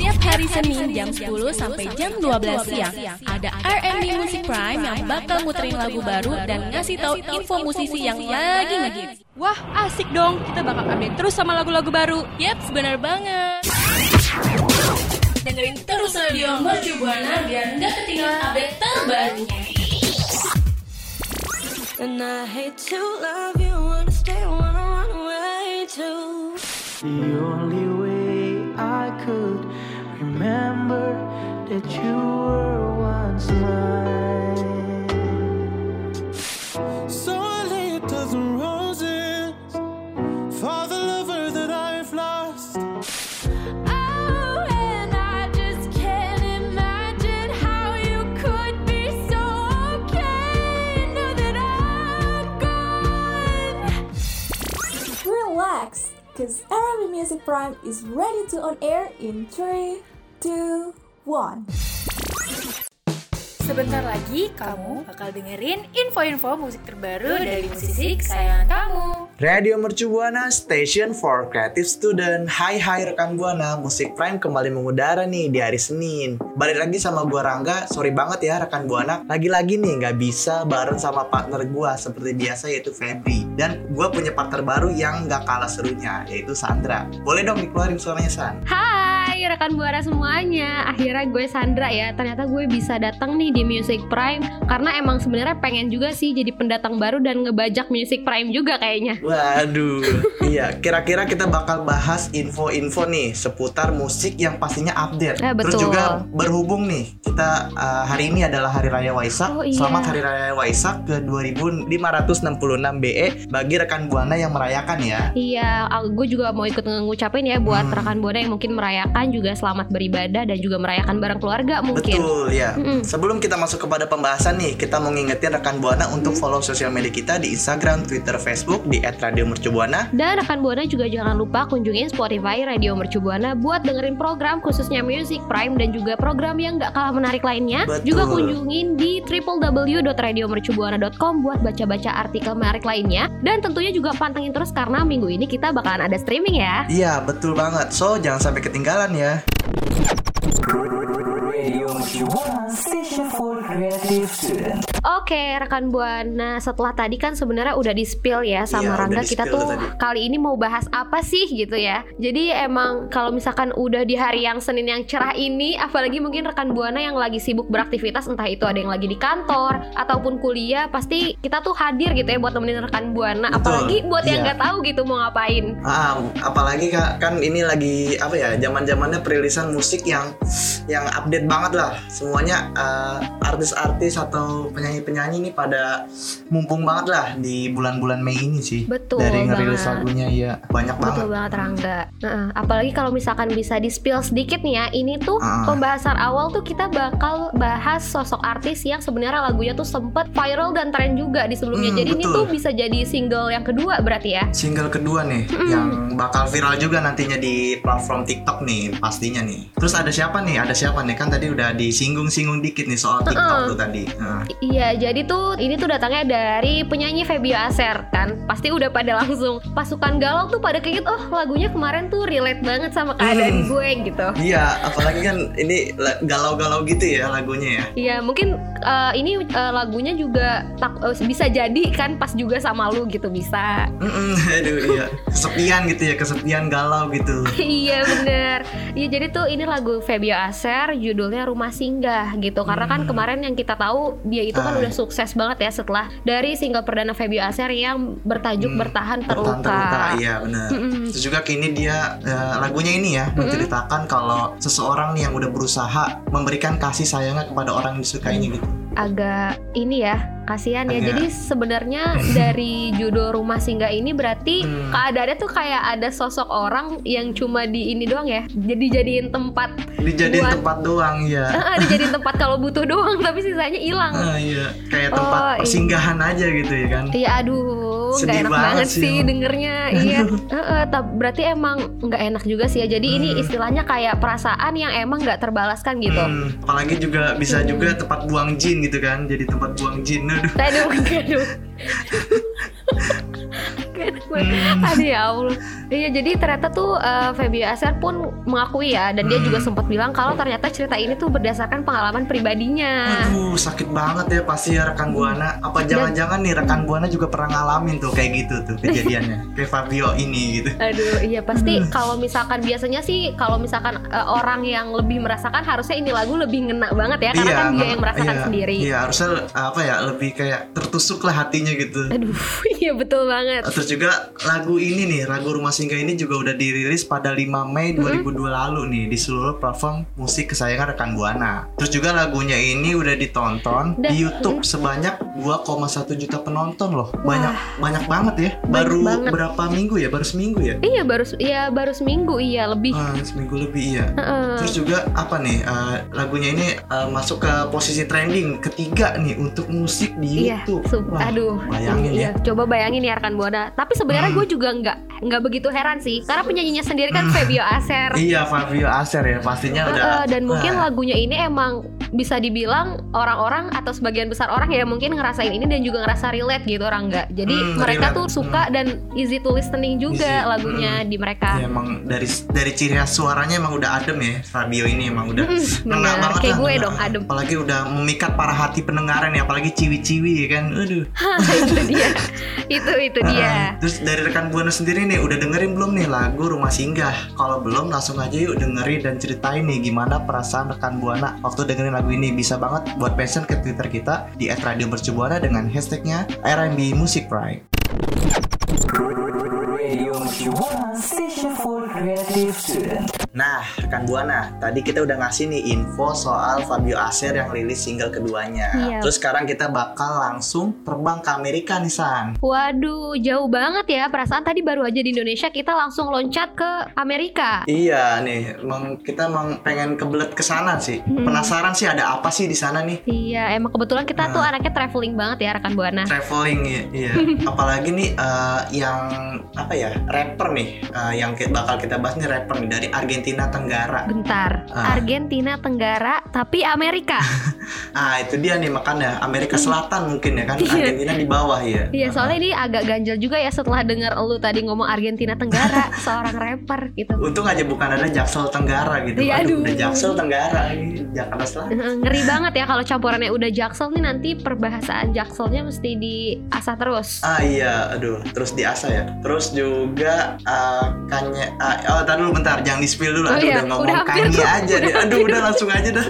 Tiap hari Senin jam 10 sampai jam 12 siang ada R&B Music Prime yang bakal muterin lagu baru dan ngasih tahu info musisi yang lagi ngehits. Wah, asik dong. Kita bakal update terus sama lagu-lagu baru. Yap, benar banget. Dengerin terus radio Mercu Buana biar nggak ketinggalan update terbarunya. And I hate to love you, wanna stay, wanna run away too. The only that you were once mine. So I lay for the lover that I've lost. Oh, and I just can't imagine how you could be so okay. Know that I'm gone. Relax, because Arabic Music Prime is ready to on air in 3, 2, 1. Sebentar lagi kamu bakal dengerin info-info musik terbaru dari musisi kesayangan kamu. Radio Mercu Buana Station for Creative Student. Hai hai rekan Buana. Musik Prime kembali mengudara nih di hari Senin. Balik lagi sama gua Rangga. Sorry banget ya rekan Buana. Lagi-lagi nih nggak bisa bareng sama partner gua Seperti biasa yaitu Febri. Dan gua punya partner baru yang nggak kalah serunya Yaitu Sandra. Boleh dong dikeluarin suaranya San? Hai rekan buana semuanya. Akhirnya gue Sandra ya. Ternyata gue bisa datang nih di Music Prime Karena emang sebenarnya pengen juga sih Jadi pendatang baru dan ngebajak Music Prime juga kayaknya Waduh Iya kira-kira kita bakal bahas info-info nih Seputar musik yang pastinya update Eh, Terus betul. juga berhubung nih Kita uh, hari ini adalah Hari Raya Waisak Oh, iya. Selamat Hari Raya Waisak ke 2566 BE Bagi rekan Buana yang merayakan ya Iya, aku- gue juga mau ikut ngucapin ya buat Hmm. rekan buana yang mungkin merayakan juga selamat beribadah dan juga merayakan bareng keluarga mungkin. Betul ya. Mm-mm. Sebelum kita masuk kepada pembahasan nih, kita mau ngingetin rekan Buana untuk follow sosial media kita di Instagram, Twitter, Facebook di @radiomercubuana. Dan rekan Buana juga jangan lupa kunjungin Spotify Radio Mercu Buana buat dengerin program khususnya Music Prime dan juga program yang gak kalah menarik lainnya. Betul. Juga kunjungin di www.radiomercubuana.com buat baca-baca artikel menarik lainnya. Dan tentunya juga pantengin terus karena minggu ini kita bakalan ada streaming ya. Iya, betul banget. So, jangan sampai ketinggalan ya. Radio Q1 Station for Creative Students. Oke, rekan Buana, setelah tadi kan sebenarnya udah di spill ya sama Iya, Rangga kita tuh tadi. kali ini mau bahas apa sih gitu ya. Jadi emang kalau misalkan udah di hari yang Senin yang cerah ini, apalagi mungkin rekan Buana yang lagi sibuk beraktivitas entah itu ada yang lagi di kantor ataupun kuliah, pasti kita tuh hadir gitu ya buat nemenin rekan Buana. Betul, Apalagi buat yang iya. nggak tahu gitu mau ngapain. Ah, apalagi Kak, kan ini lagi apa ya? Zaman-zamannya perilisan musik yang yang update banget lah. Semuanya eh, artis-artis atau penyanyi-penyanyi ini pada mumpung banget lah di bulan-bulan Mei ini sih. Betul Dari ngerilis lagunya ya banyak banget. Betul banget Rangga. Nah, apalagi kalau misalkan bisa di spill sedikit nih ya, ini tuh Ah. pembahasan awal tuh kita bakal bahas sosok artis yang sebenarnya lagunya tuh sempet viral dan tren juga di sebelumnya. Hmm, Jadi ini betul. tuh bisa jadi single yang kedua berarti ya. Single kedua nih yang bakal viral juga nantinya di platform TikTok nih pastinya nih. Terus ada siapa nih? Ada siapa nih? Kan tadi udah disinggung-singgung dikit nih soal TikTok tuh tadi. Nah, I- Iya, jadi tuh ini tuh datangnya dari penyanyi Febio Aser kan. Pasti udah pada langsung pasukan galau tuh pada keinget oh lagunya kemarin tuh relate banget sama keadaan Hmm. gue gitu. Iya, apalagi kan ini la- galau-galau gitu ya lagunya ya. Iya mungkin uh, ini uh, lagunya juga tak, uh, bisa jadi kan pas juga sama lu gitu bisa. Mm-mm, aduh iya. Kesepian gitu ya, kesepian galau gitu. iya bener. Iya jadi tuh ini lagu Febio Aser judulnya Rumah Singgah gitu. Karena kan kemarin yang kita tahu dia itu kan Hmm. Ah. udah sukses banget ya setelah dari single perdana Febio Aser yang bertajuk Hmm, Bertahan Bertahan Terluka. terluka, iya benar. Mm-mm. Terus juga kini dia eh, lagunya ini ya menceritakan kalau seseorang yang udah berusaha memberikan kasih sayangnya kepada orang yang disukainya gitu. Agak ini ya kasihan ya. Agak- Jadi sebenarnya dari judul Rumah Singgah ini berarti Hmm. keadaannya tuh kayak ada sosok orang yang cuma di ini doang ya. Jadi jadiin tempat Dijadiin Buat- tempat doang ya. Ah, dijadiin tempat kalau butuh doang tapi sisanya hilang. Ah, iya, kayak tempat Oh, iya. persinggahan aja gitu ya kan. Iya aduh nggak Sedih enak banget banget sih emang. dengernya. Iya. Heeh, tap- berarti emang nggak enak juga sih ya. Jadi ini Hmm. istilahnya kayak perasaan yang emang nggak terbalaskan gitu. Hmm, apalagi juga bisa juga tempat buang jin gitu kan jadi tempat buang jin aduh Aduh, aduh. Hmm. Aduh ya Allah. Iya jadi ternyata tuh uh, Febio Aser pun mengakui ya dan dia Hmm. juga sempat bilang kalau ternyata cerita ini tuh berdasarkan pengalaman pribadinya. Aduh, sakit banget ya pasti ya rekan buana. Apa jangan-jangan nih rekan buana juga pernah ngalamin tuh kayak gitu tuh kejadiannya. kayak Fabio ini gitu. Aduh, iya pasti kalau misalkan biasanya sih kalau misalkan uh, orang yang lebih merasakan harusnya ini lagu lebih ngena banget ya karena kan dia nge- yang merasakan iya, sendiri. Iya, harusnya apa ya lebih kayak tertusuk lah hatinya gitu. Aduh, iya betul banget. Terus juga lagu ini nih, lagu Rumah Singgah ini juga udah dirilis pada 5 Mei 2002 lalu nih di seluruh platform musik kesayangan rekan Buana. Terus juga lagunya ini udah ditonton Dan- di YouTube sebanyak 2,1 juta penonton loh. Banyak banyak banget ya. Baru banget. berapa minggu ya? Baru seminggu ya? Iya baru iya baru seminggu iya lebih. Ah, seminggu lebih iya. Heeh. Terus juga apa nih eh, lagunya ini eh, masuk ke posisi trending ketiga nih untuk musik di Iya, YouTube. Wah, aduh, bayangin iya, ya. Coba bayangin ya rekan buana. Tapi sebenarnya Hmm. gue juga nggak nggak begitu heran sih, karena penyanyinya sendiri kan Febio Aser. Iya, Fabio Aser ya pastinya udah. Dan mungkin Wah. lagunya ini emang bisa dibilang orang-orang atau sebagian besar orang ya mungkin ngerasain ini dan juga ngerasa relate gitu orang nggak. Jadi Hmm, mereka relate. tuh suka dan easy to listening juga Easy, lagunya hmm. di mereka. Ya, emang dari dari ciri khas suaranya emang udah adem ya Fabio ini emang udah Mm, ngena bener. banget Kayak lah, gue dong, adem. apalagi udah memikat para hati pendengaran ya apalagi ciwi-ciwi ya kan aduh itu dia. Itu itu dia. Ah, terus dari rekan buana sendiri nih udah dengerin belum nih lagu Rumah Singgah kalau belum langsung aja yuk dengerin dan ceritain nih gimana perasaan rekan buana waktu dengerin lagu ini bisa banget buat mention ke twitter kita di @radiomercubuana dengan hashtagnya RMB Music Pride Nah, rekan Buana, tadi kita udah ngasih nih info soal Fabio Aser yang rilis single keduanya. Iya. Terus sekarang kita bakal langsung terbang ke Amerika nih San. Waduh, jauh banget ya. Perasaan tadi baru aja di Indonesia kita langsung loncat ke Amerika. Iya nih, emang kita emang pengen kebelet ke sana sih. Hmm. Penasaran sih ada apa sih di sana nih? Iya, emang kebetulan kita tuh Nah. anaknya traveling banget ya rekan buana. Traveling ya, iya. Apalagi nih eh, yang apa ya rapper nih, eh, yang bakal kita bahas nih rapper nih dari Argentina Tenggara. Bentar, Ah. Argentina Tenggara tapi Amerika. Ah itu dia nih makanya Amerika Selatan mungkin ya kan, Iya. Argentina di bawah ya. Iya, soalnya ini agak ganjel juga ya setelah dengar lu tadi ngomong Argentina Tenggara, seorang rapper gitu. Untung aja bukan ada Jaksel Tenggara gitu. Iya, aduh. udah Jaksel Tenggara Jakarta Selatan. Eh, Ngeri banget ya kalau campurannya udah jaksel nih nanti perbahasaan jakselnya mesti diasah terus. Ah iya, aduh, terus diasah ya. Terus juga uh, ah, oh tadi dulu bentar, jangan di spill dulu. Oh Aduh, iya, udah ngomong udah hampir Kanye tuh. aja deh. Aduh, udah langsung aja dah.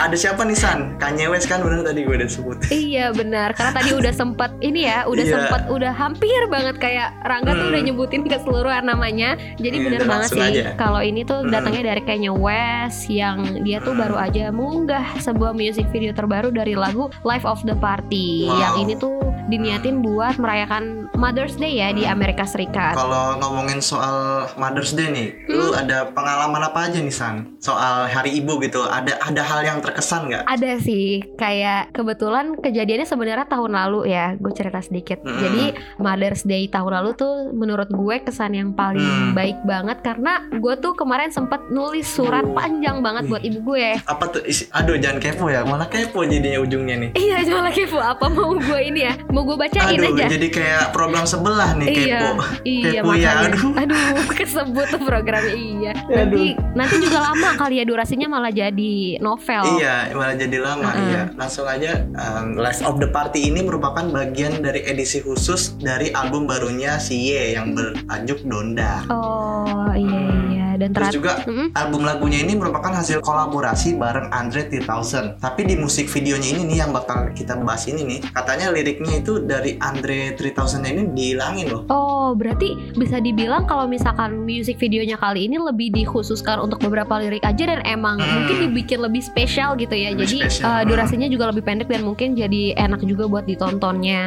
Ada siapa nih San? Kanye West kan bener tadi gue udah sebut. Iya benar, karena tadi udah sempet ini ya, udah Iya. sempet udah hampir banget kayak Rangga tuh Hmm. udah nyebutin keseluruhan namanya. Jadi bener udah banget sih kalau ini tuh Hmm. datangnya dari Kanye West yang dia tuh Hmm. baru aja mengunggah sebuah music video terbaru dari lagu Life of the Party. Wow. Yang ini tuh diniatin buat merayakan Mother's Day ya di Amerika Serikat. Kalau ngomongin soal Mother's Day nih, Hmm. lu ada pengalaman apa aja nih San? Soal Hari Ibu gitu, ada ada hal yang terkesan nggak? Ada sih, kayak kebetulan kejadiannya sebenarnya tahun lalu ya, gue cerita sedikit. Mm-mm. Jadi Mother's Day tahun lalu tuh menurut gue kesan yang paling Hmm. baik banget karena gue tuh kemarin sempet nulis surat Oh. panjang banget buat ibu gue. Apa tuh? isi- Aduh, jangan kepo ya. Malah kepo jadinya ujungnya nih. Iya, cuma lagi kepo apa mau gue ini ya? Mau gue bacain Aduh, aja. jadi kayak program sebelah nih Iya, kepo. iya kepo ya, makanya. aduh. Aduh, kesebut tuh programnya iya. Nanti nanti juga lama kali ya durasinya malah jadi novel. Iya, malah jadi lama. Mm-mm. Iya, langsung aja. Um, Life of the Party ini merupakan bagian dari edisi khusus dari album barunya si Ye yang bertajuk Donda. Oh iya iya dan Terus juga Mm-mm. album lagunya ini merupakan hasil kolaborasi bareng Andre 3000. Tapi di musik videonya ini nih yang bakal kita bahas ini nih, katanya liriknya itu dari Andre 3000 ini dihilangin loh. Oh, berarti bisa dibilang kalau misalkan music videonya kali ini lebih dikhususkan untuk beberapa lirik aja dan emang Hmm. mungkin dibikin lebih spesial gitu ya. Lebih jadi spesial, hmm. durasinya juga lebih pendek dan mungkin jadi enak juga buat ditontonnya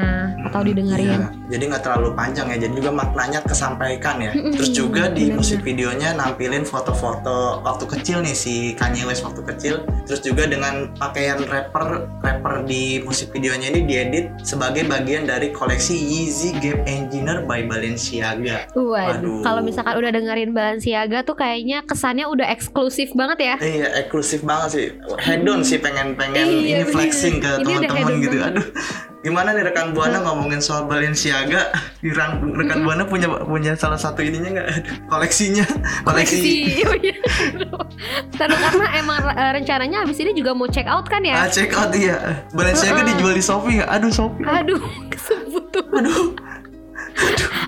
atau didengerin. Iya, jadi nggak terlalu panjang ya. Jadi juga maknanya kesampaikan ya. Terus juga di musik videonya nampilin nampilin foto-foto waktu kecil nih si Kanye West waktu kecil. Terus juga dengan pakaian rapper rapper di musik videonya ini diedit sebagai bagian dari koleksi Yeezy Gap Engineer by Balenciaga. Waduh, kalau misalkan udah dengerin Balenciaga tuh kayaknya kesannya udah eksklusif banget ya. Iya, eksklusif banget sih. Hedon sih pengen-pengen Iya, ini flexing ke teman-teman gitu. Aduh, gimana nih rekan buana ngomongin soal Balenciaga? Rekan, rekan buana punya punya salah satu ininya nggak? Aduh, Koleksinya, koleksi. Oh iya. Karena emang eh, rencananya abis ini juga mau check out kan Ah, ya? check out iya. Balenciaga dijual di Shopee nggak? Aduh, Shopee. Aduh, kesebut tuh.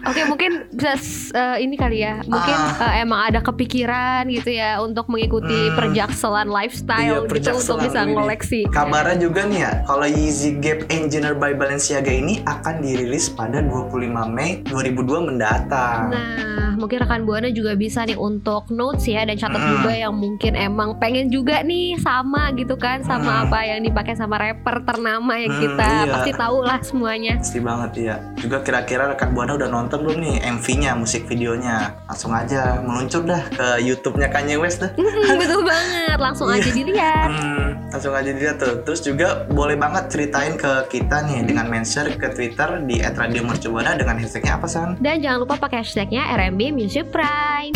Oke, mungkin bisa eh, ini kali ya. Mungkin Ah. eh, emang ada kepikiran gitu ya untuk mengikuti Hmm. perjakselan lifestyle Iya, gitu perjakselan untuk bisa ngoleksi. Kabarnya juga nih ya, kalau Yeezy Gap Engineer by Balenciaga ini akan dirilis pada 25 Mei 2002 mendatang. Nah, mungkin rekan buana juga bisa nih untuk notes ya dan catat Hmm. juga yang mungkin emang pengen juga nih sama gitu kan sama Hmm. apa yang dipakai sama rapper ternama yang Hmm, kita iya. pasti tahu lah semuanya. Pasti banget ya. Juga kira-kira rekan buana udah nonton belum nih MV-nya, musik videonya? Langsung aja meluncur dah ke YouTube-nya Kanye West dah. Mm, betul banget, langsung aja Iya. dilihat. Hmm, langsung aja dilihat tuh. Terus juga boleh banget ceritain ke kita nih dengan mention ke Twitter di @radiomercubuana dengan hashtagnya apa san? Dan jangan lupa pakai hashtagnya RMB music prime.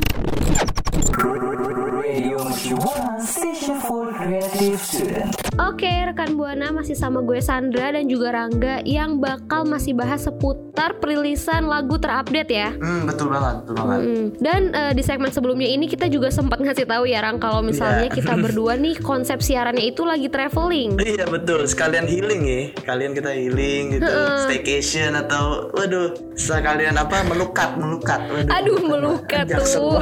Radio Marijuana station for creative students. Oke, rekan Buana masih sama gue Sandra dan juga Rangga yang bakal masih bahas seputar perilisan lagu terupdate ya. Hmm, betul banget, betul banget. Mm-mm. Dan eh, di segmen sebelumnya ini kita juga sempat ngasih tahu ya Rang kalau misalnya Iya. kita berdua nih konsep siarannya itu lagi traveling. Iya betul, sekalian healing ya. Kalian kita healing gitu, staycation atau waduh, sekalian apa melukat, melukat. Waduh, Aduh melukat tuh.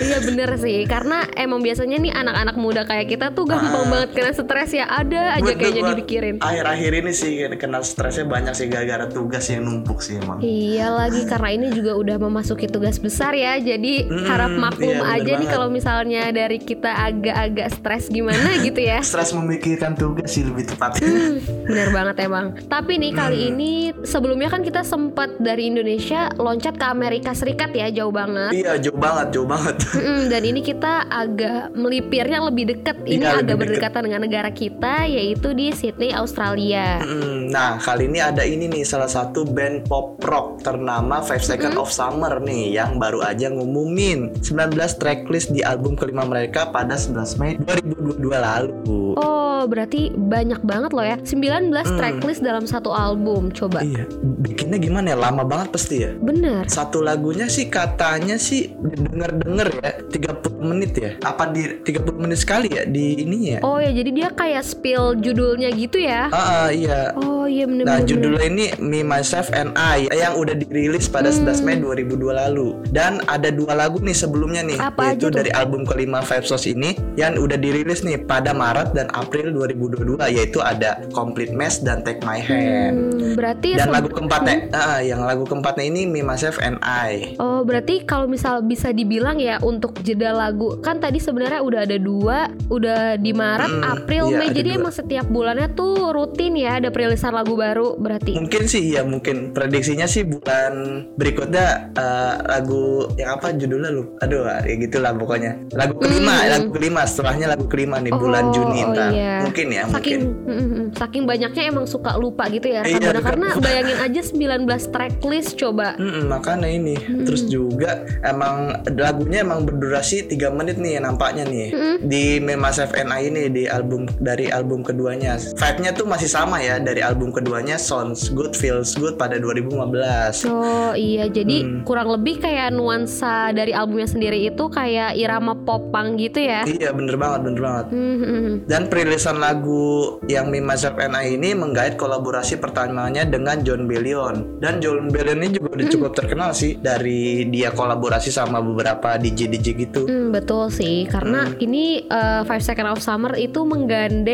Iya bener sih karena emang biasanya nih anak-anak muda kayak kita tuh gampang banget kena stres ya ada aja Betul kayaknya dipikirin. Akhir-akhir ini sih kena stresnya banyak sih gara-gara tugas yang numpuk sih emang. Iya lagi karena ini juga udah memasuki tugas besar ya Jadi Hmm, harap maklum iya, aja nih kalau misalnya dari kita agak-agak stres gimana gitu ya Stres memikirkan tugas sih lebih tepatnya. Hmm, Bener banget emang Tapi nih kali Hmm. ini sebelumnya kan kita sempat dari Indonesia loncat ke Amerika Serikat ya jauh banget iya, jauh banget, jauh banget. Mm-mm, dan ini kita agak melipirnya lebih deket. Ini Iya, agak deket. berdekatan dengan negara kita, yaitu di Sydney, Australia. Hmm, Nah, kali ini ada ini nih salah satu band pop rock ternama Five Seconds of Summer nih yang baru aja ngumumin 19 tracklist di album kelima mereka pada 11 Mei 2022 lalu. Oh, berarti banyak banget loh ya. 19 Hmm. tracklist dalam satu album. Coba. Iya, bikinnya gimana ya? Lama banget pasti ya. Bener. Satu lagunya sih katanya sih denger-denger ya 30 menit ya. Apa di 30 menit sekali ya di ininya ya? Oh ya, jadi dia kayak spill judulnya gitu ya. Ah, ah, iya. Oh iya bener Nah bener, bener. judulnya ini Me Myself and I yang udah dirilis pada Hmm. 11 Mei 2002 lalu dan ada dua lagu nih sebelumnya nih Apa yaitu dari album kelima Five ini yang udah dirilis nih pada Maret dan April 2022 yaitu ada Complete Mess dan Take My Hand Hmm, berarti dan lagu keempatnya ah, yang lagu keempatnya ini Me Myself and I Oh berarti kalau misal bisa dibilang ya untuk jeda lagu kan tadi sebenarnya udah ada dua udah di Maret, Mm, April, iya, Mei jadi emang setiap bulannya tuh rutin ya ada perilisan lagu baru berarti. mungkin sih ya mungkin. Prediksinya sih bulan berikutnya eh, lagu yang apa judulnya lu? Aduh ya gitulah pokoknya. Lagu kelima Hmm. lagu kelima setelahnya lagu kelima nih bulan Oh, Juni oh ntar. iya. mungkin ya Saking mungkin. mm, mm, saking banyaknya emang suka lupa gitu ya Iya, karena lupa. bayangin aja 19 tracklist coba. Mm-mm, makanya ini. Terus juga emang lagunya emang berdurasi 3 menit nih nampaknya nih. Di Me Myself and I ini di album dari album keduanya vibe-nya tuh masih sama ya dari album keduanya Sounds Good Feels Good pada 2015 Oh iya jadi Hmm. kurang lebih kayak nuansa dari albumnya sendiri itu kayak irama pop punk gitu ya. iya bener banget bener banget Hmm, hmm, hmm. Dan perilisan lagu yang Me Myself and I ini menggait kolaborasi pertamanya dengan John Bellion. Dan John Bellion ini juga udah cukup terkenal sih dari dia kolaborasi sama beberapa DJ-DJ gitu. Hmm, betul sih, karena Hmm. ini uh, Five Second of Summer itu menggandeng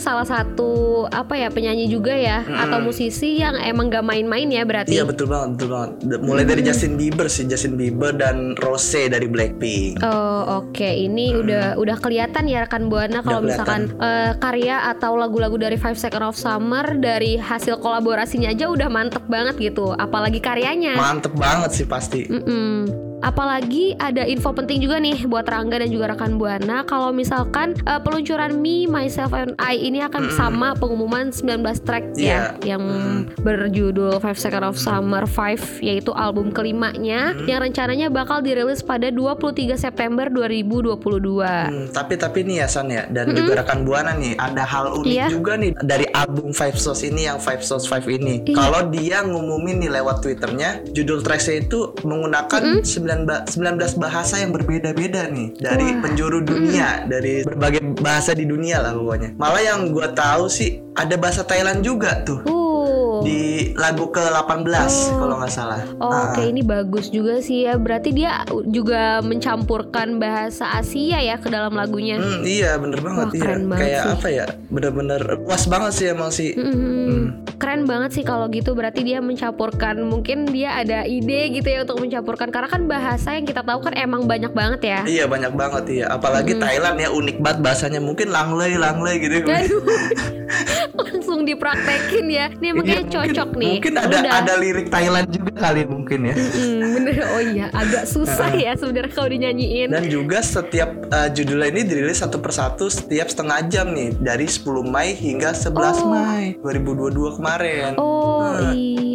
salah satu apa ya penyanyi juga ya atau musisi yang emang gak main-main ya berarti. Hmm. Iya betul banget, betul banget. Mulai dari Justin Bieber sih, Justin Bieber dan Rose dari Blackpink. Oh oke, ini udah udah kelihatan ya rekan buana kalau Hmm. Misalkan uh, karya atau lagu-lagu dari Five Second of Summer dari hasil kolaborasinya aja udah mantep banget gitu, apalagi karyanya. Mantep banget sih pasti. Mm-mm. Apalagi ada info penting juga nih buat Rangga dan juga rekan Buana kalau misalkan eh, peluncuran Me, Myself and I ini akan sama pengumuman 19 track ya Iya. yang berjudul Five Second of Summer 5 yaitu album kelimanya yang rencananya bakal dirilis pada 23 September 2022. Hmm, tapi tapi nih ya San ya dan juga rekan buana nih ada hal unik Iya. juga nih dari album Five Souls ini yang Five Souls 5 ini. Iya. Kalau dia ngumumin nih lewat twitternya judul tracknya itu menggunakan 19 ba- 19 bahasa yang berbeda-beda nih dari penjuru dunia dari berbagai bahasa di dunia lah pokoknya. Malah yang gua tahu sih ada bahasa Thailand juga tuh Uh. Di lagu ke-18 kalau nggak salah. Oh, Ah. Oke ini bagus juga sih ya Berarti dia juga mencampurkan bahasa Asia ya ke dalam lagunya Hmm, iya bener banget Wah, keren banget Kayak sih. apa ya? Bener-bener luas banget sih emang sih. Mhm. Keren banget sih kalau gitu berarti dia mencampurkan mungkin dia ada ide gitu ya untuk mencampurkan karena kan bahasa yang kita tahu kan emang banyak banget ya. Iya banyak banget iya. Apalagi Thailand ya unik banget bahasanya. Mungkin langley langley gitu. Aduh. Langsung dipraktekin ya. Ini emang kayak mungkin- cocok nih. Mungkin ada Udah. ada lirik Thailand juga kali mungkin ya. Hmm, bener oh iya agak susah ya sebenarnya kalau dinyanyiin. Dan juga setiap uh, judulnya ini dirilis satu persatu setiap setengah jam nih dari 10 Mei hingga 11 Mei 2022 kemarin. Oh iya,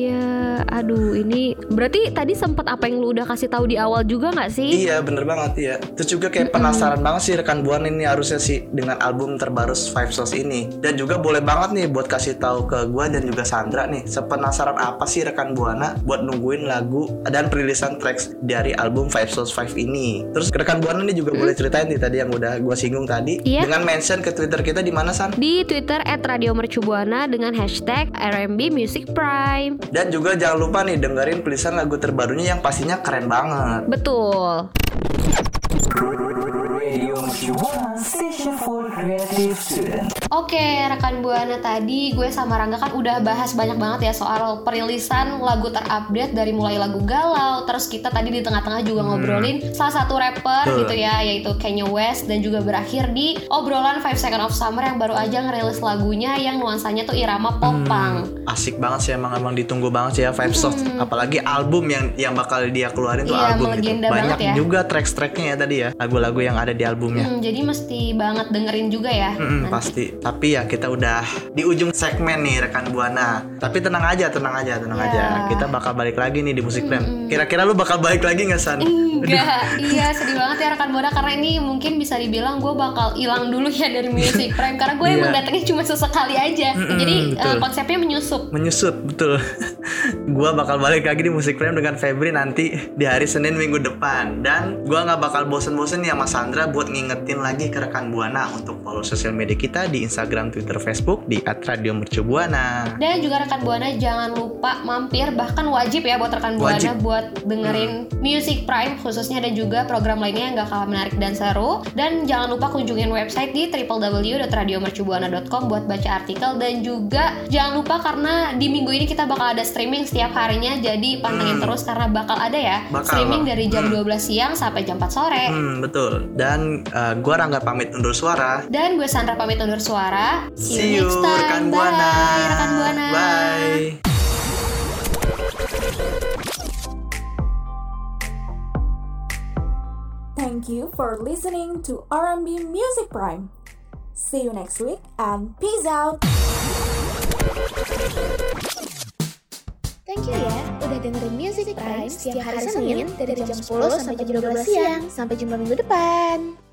aduh ini berarti tadi sempat apa yang lu udah kasih tahu di awal juga nggak sih? Iya bener banget ya Terus juga kayak penasaran banget sih rekan Buana ini harusnya sih Dengan album terbaru Five Souls ini Dan juga boleh banget nih buat kasih tahu ke gua dan juga Sandra nih Sepenasaran apa sih rekan Buana Buat nungguin lagu dan perilisan tracks dari album Five Souls 5 ini Terus rekan Buana nih juga boleh ceritain nih tadi yang udah gua singgung tadi Iya. Dengan mention ke Twitter kita di mana San? Di Twitter @radiomercubuana dengan hashtag RMB Music Prime. Dan juga jangan lupa nih dengerin tulisan lagu terbarunya yang pastinya keren banget Betul. Oke, rekan Buana tadi gue sama Rangga kan udah bahas banyak banget ya soal perilisan lagu terupdate dari mulai lagu galau, terus kita tadi di tengah-tengah juga ngobrolin salah satu rapper gitu ya, yaitu Kanye West dan juga berakhir di obrolan Five Second of Summer yang baru aja ngerilis lagunya yang nuansanya tuh irama popang. asik banget sih emang emang ditunggu banget sih ya Five Souls apalagi album yang yang bakal dia keluarin tuh Iya, album gitu. banyak ya. juga tracks-tracknya ya tadi ya lagu-lagu yang ada di albumnya. Hmm, jadi mesti banget dengerin juga ya. Mm-mm, pasti tapi ya kita udah di ujung segmen nih rekan buana. Tapi tenang aja tenang aja tenang Ya. aja kita bakal balik lagi nih di musik Prime kira-kira lu bakal balik lagi nggak san? Enggak, iya sedih banget ya rekan Buana. Karena ini mungkin bisa dibilang gue bakal hilang dulu ya dari Music Prime karena gue emang Iya. datangnya cuma sesekali aja. Mm-mm, Jadi eh, konsepnya menyusup. menyusut betul gua bakal balik lagi di musik Prime dengan Febri nanti di hari Senin minggu depan dan gua nggak bakal bosen-bosen ya Mas Sandra buat ngingetin lagi ke rekan Buana untuk follow sosial media kita di Instagram, Twitter, Facebook di @radiomercubuana. Dan juga rekan Buana jangan lupa mampir bahkan wajib ya buat rekan Buana Wajib. buat dengerin Music Prime khususnya dan juga program lainnya yang gak kalah menarik dan seru. Dan jangan lupa kunjungin website di www.radiomercubuana.com buat baca artikel dan juga jangan lupa karena di minggu ini kita bakal ada streaming setiap harinya jadi pantengin terus karena bakal ada ya Bakal, streaming dari jam 12 siang sampai jam 4 sore. Hmm, betul. Dan uh, gua Rangga pamit undur suara. Dan gue Sandra pamit undur suara. See you, next time. rekan Bye, Buana. rekan Buana. Bye. Thank you for listening to R&B Music Prime. See you next week and peace out. Thank you ya, udah dengerin Music Prime setiap hari Senin dari jam 10 sampai jam 12 siang. Sampai jumpa minggu depan.